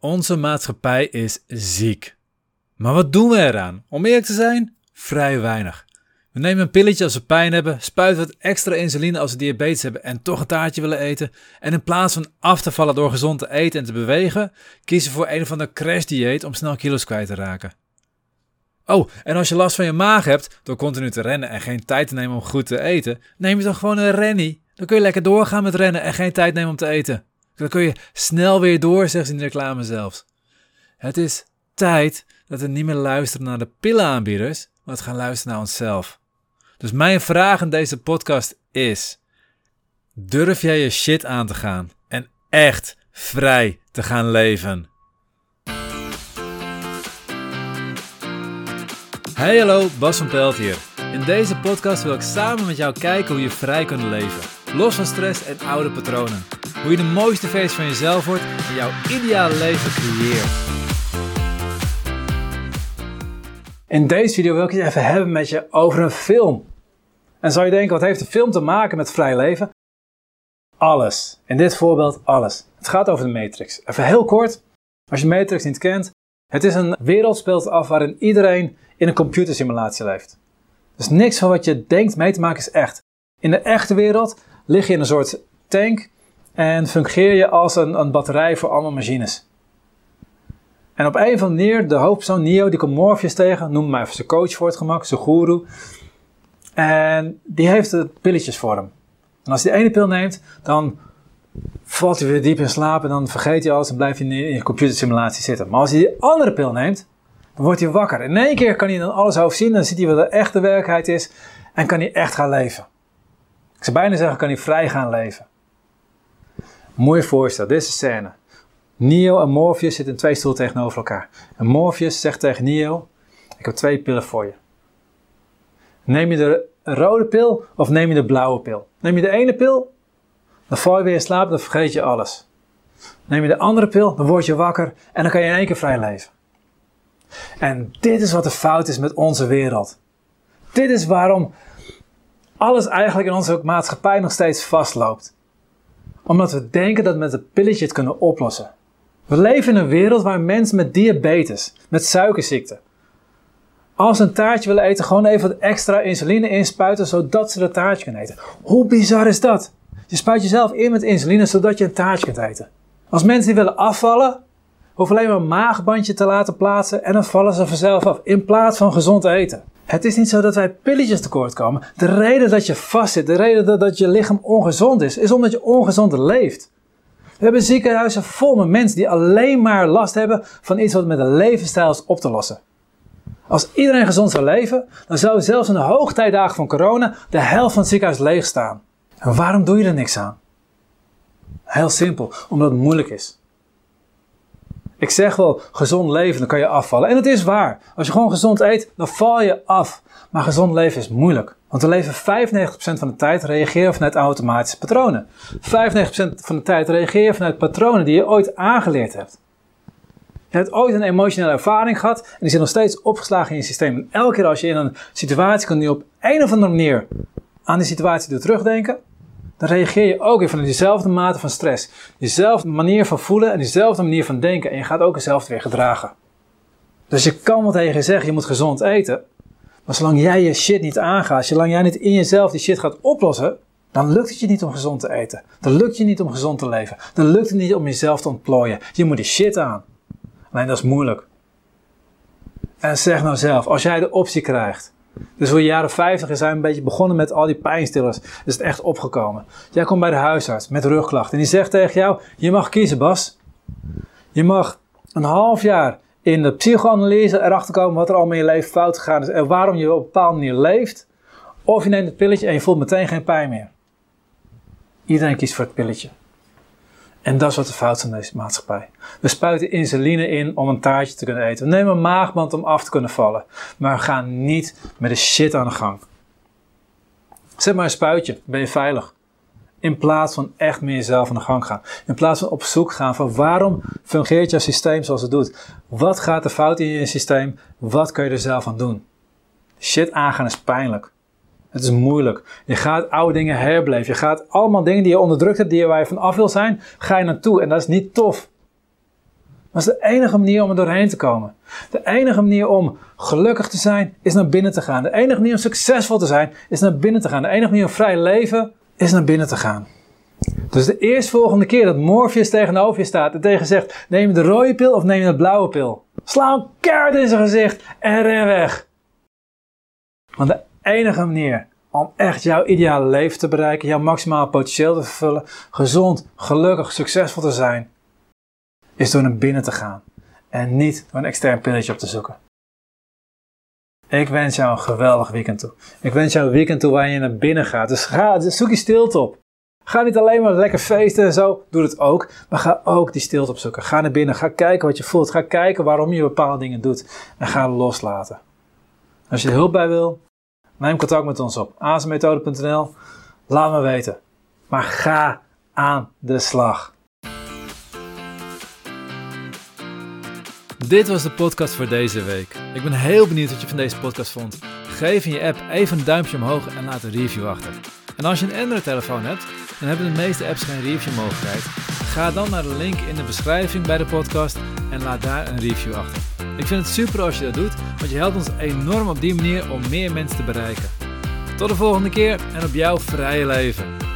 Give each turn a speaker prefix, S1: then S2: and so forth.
S1: Onze maatschappij is ziek. Maar wat doen we eraan? Om eerlijk te zijn, vrij weinig. We nemen een pilletje als we pijn hebben, spuiten wat extra insuline als we diabetes hebben en toch een taartje willen eten. En in plaats van af te vallen door gezond te eten en te bewegen, kiezen we voor een of ander crashdieet om snel kilo's kwijt te raken. Oh, en als je last van je maag hebt door continu te rennen en geen tijd te nemen om goed te eten, neem je dan gewoon een rennie. Dan kun je lekker doorgaan met rennen en geen tijd nemen om te eten. Dan kun je snel weer door, zegt ze in de reclame zelfs. Het is tijd dat we niet meer luisteren naar de pillenaanbieders, maar gaan luisteren naar onszelf. Dus mijn vraag in deze podcast is: durf jij je shit aan te gaan en echt vrij te gaan leven? Hey hallo, Bas van Pelt hier. In deze podcast wil ik samen met jou kijken hoe je vrij kunt leven. Los van stress en oude patronen. Hoe je de mooiste versie van jezelf wordt en jouw ideale leven creëert. In deze video wil ik het even hebben met je over een film. En zou je denken, wat heeft de film te maken met vrij leven? Alles. In dit voorbeeld alles. Het gaat over de Matrix. Even heel kort, als je Matrix niet kent. Het is een wereld speelt af waarin iedereen in een computersimulatie leeft. Dus niks van wat je denkt mee te maken is echt. In de echte wereld lig je in een soort tank en fungeer je als een, een batterij voor allemaal machines. En op een of andere manier, de hoofdpersoon Neo, die komt Morpheus tegen, noem maar even zijn coach voor het gemak, zijn guru. En die heeft de pilletjes voor hem. En als hij de ene pil neemt, dan valt hij weer diep in slaap en dan vergeet hij alles en blijft hij in je computersimulatie zitten. Maar als hij die andere pil neemt, dan wordt hij wakker. In één keer kan hij dan alles overzien, dan ziet hij wat de echte werkelijkheid is en kan hij echt gaan leven. Ik zou bijna zeggen, kan hij vrij gaan leven. Mooi voorstel, dit is de scène. Neo en Morpheus zitten in twee stoelen tegenover elkaar. En Morpheus zegt tegen Neo, ik heb twee pillen voor je. Neem je de rode pil of neem je de blauwe pil? Neem je de ene pil, dan val je weer in slaap, dan vergeet je alles. Neem je de andere pil, dan word je wakker en dan kan je in één keer vrij leven. En dit is wat de fout is met onze wereld. Dit is waarom alles eigenlijk in onze maatschappij nog steeds vastloopt. Omdat we denken dat we met een pilletje het kunnen oplossen. We leven in een wereld waar mensen met diabetes, met suikerziekte, als ze een taartje willen eten, gewoon even wat extra insuline inspuiten, zodat ze dat taartje kunnen eten. Hoe bizar is dat? Je spuit jezelf in met insuline, zodat je een taartje kunt eten. Als mensen die willen afvallen, hoeven alleen maar een maagbandje te laten plaatsen en dan vallen ze vanzelf af, in plaats van gezond eten. Het is niet zo dat wij pilletjes tekort komen. De reden dat je vastzit, de reden dat, dat je lichaam ongezond is, is omdat je ongezond leeft. We hebben ziekenhuizen vol met mensen die alleen maar last hebben van iets wat met een levensstijl is op te lossen. Als iedereen gezond zou leven, dan zou zelfs in de hoogtijdagen van corona de helft van het ziekenhuis leeg staan. En waarom doe je er niks aan? Heel simpel, omdat het moeilijk is. Ik zeg wel gezond leven, dan kan je afvallen. En het is waar. Als je gewoon gezond eet, dan val je af. Maar gezond leven is moeilijk. Want we leven 95% van de tijd reageren vanuit automatische patronen. 95% van de tijd reageer je vanuit patronen die je ooit aangeleerd hebt. Je hebt ooit een emotionele ervaring gehad en die zit nog steeds opgeslagen in je systeem. En elke keer als je in een situatie komt die op een of andere manier aan die situatie doet terugdenken, dan reageer je ook weer vanuit diezelfde mate van stress. Diezelfde manier van voelen en diezelfde manier van denken. En je gaat ook hetzelfde weer gedragen. Dus je kan wel tegen je zeggen, je moet gezond eten. Maar zolang jij je shit niet aangaat, zolang jij niet in jezelf die shit gaat oplossen, dan lukt het je niet om gezond te eten. Dan lukt het je niet om gezond te leven. Dan lukt het niet om jezelf te ontplooien. Je moet die shit aan. Alleen dat is moeilijk. En zeg nou zelf, als jij de optie krijgt. Dus voor de jaren 50 zijn we een beetje begonnen met al die pijnstillers. Is het echt opgekomen. Jij komt bij de huisarts met rugklachten. En die zegt tegen jou, je mag kiezen Bas. Je mag een half jaar in de psychoanalyse erachter komen wat er allemaal in je leven fout gegaan is. En waarom je op een bepaalde manier leeft. Of je neemt het pilletje en je voelt meteen geen pijn meer. Iedereen kiest voor het pilletje. En dat is wat de fout is deze maatschappij. We spuiten insuline in om een taartje te kunnen eten. We nemen een maagband om af te kunnen vallen. Maar we gaan niet met de shit aan de gang. Zet maar een spuitje, ben je veilig. In plaats van echt meer jezelf aan de gang gaan. In plaats van op zoek gaan van waarom fungeert jouw systeem zoals het doet. Wat gaat er fout in je systeem? Wat kun je er zelf aan doen? Shit aangaan is pijnlijk. Het is moeilijk. Je gaat oude dingen herbeleven. Je gaat allemaal dingen die je onderdrukt hebt, die waar je van af wil zijn, ga je naartoe. En dat is niet tof. Dat is de enige manier om er doorheen te komen. De enige manier om gelukkig te zijn is naar binnen te gaan. De enige manier om succesvol te zijn is naar binnen te gaan. De enige manier om vrij leven is naar binnen te gaan. Dus de eerstvolgende keer dat Morpheus tegenover je staat en tegen zegt: neem je de rode pil of neem je de blauwe pil? Sla een kaart in zijn gezicht en ren weg. Want de enige manier om echt jouw ideale leven te bereiken, jouw maximale potentieel te vervullen, gezond, gelukkig, succesvol te zijn, is door naar binnen te gaan en niet door een extern pilletje op te zoeken. Ik wens jou een geweldig weekend toe. Ik wens jou een weekend toe waar je naar binnen gaat. Dus ga, zoek je stilte op. Ga niet alleen maar lekker feesten en zo, doe het ook. Maar ga ook die stilte opzoeken. Ga naar binnen, ga kijken wat je voelt. Ga kijken waarom je bepaalde dingen doet. En ga loslaten. Als je er hulp bij wil, neem contact met ons op. azemmethode.nl Laat me weten. Maar ga aan de slag. Dit was de podcast voor deze week. Ik ben heel benieuwd wat je van deze podcast vond. Geef in je app even een duimpje omhoog en laat een review achter. En als je een Android-telefoon hebt, dan hebben de meeste apps geen review mogelijkheid. Ga dan naar de link in de beschrijving bij de podcast en laat daar een review achter. Ik vind het super als je dat doet, want je helpt ons enorm op die manier om meer mensen te bereiken. Tot de volgende keer en op jouw vrije leven.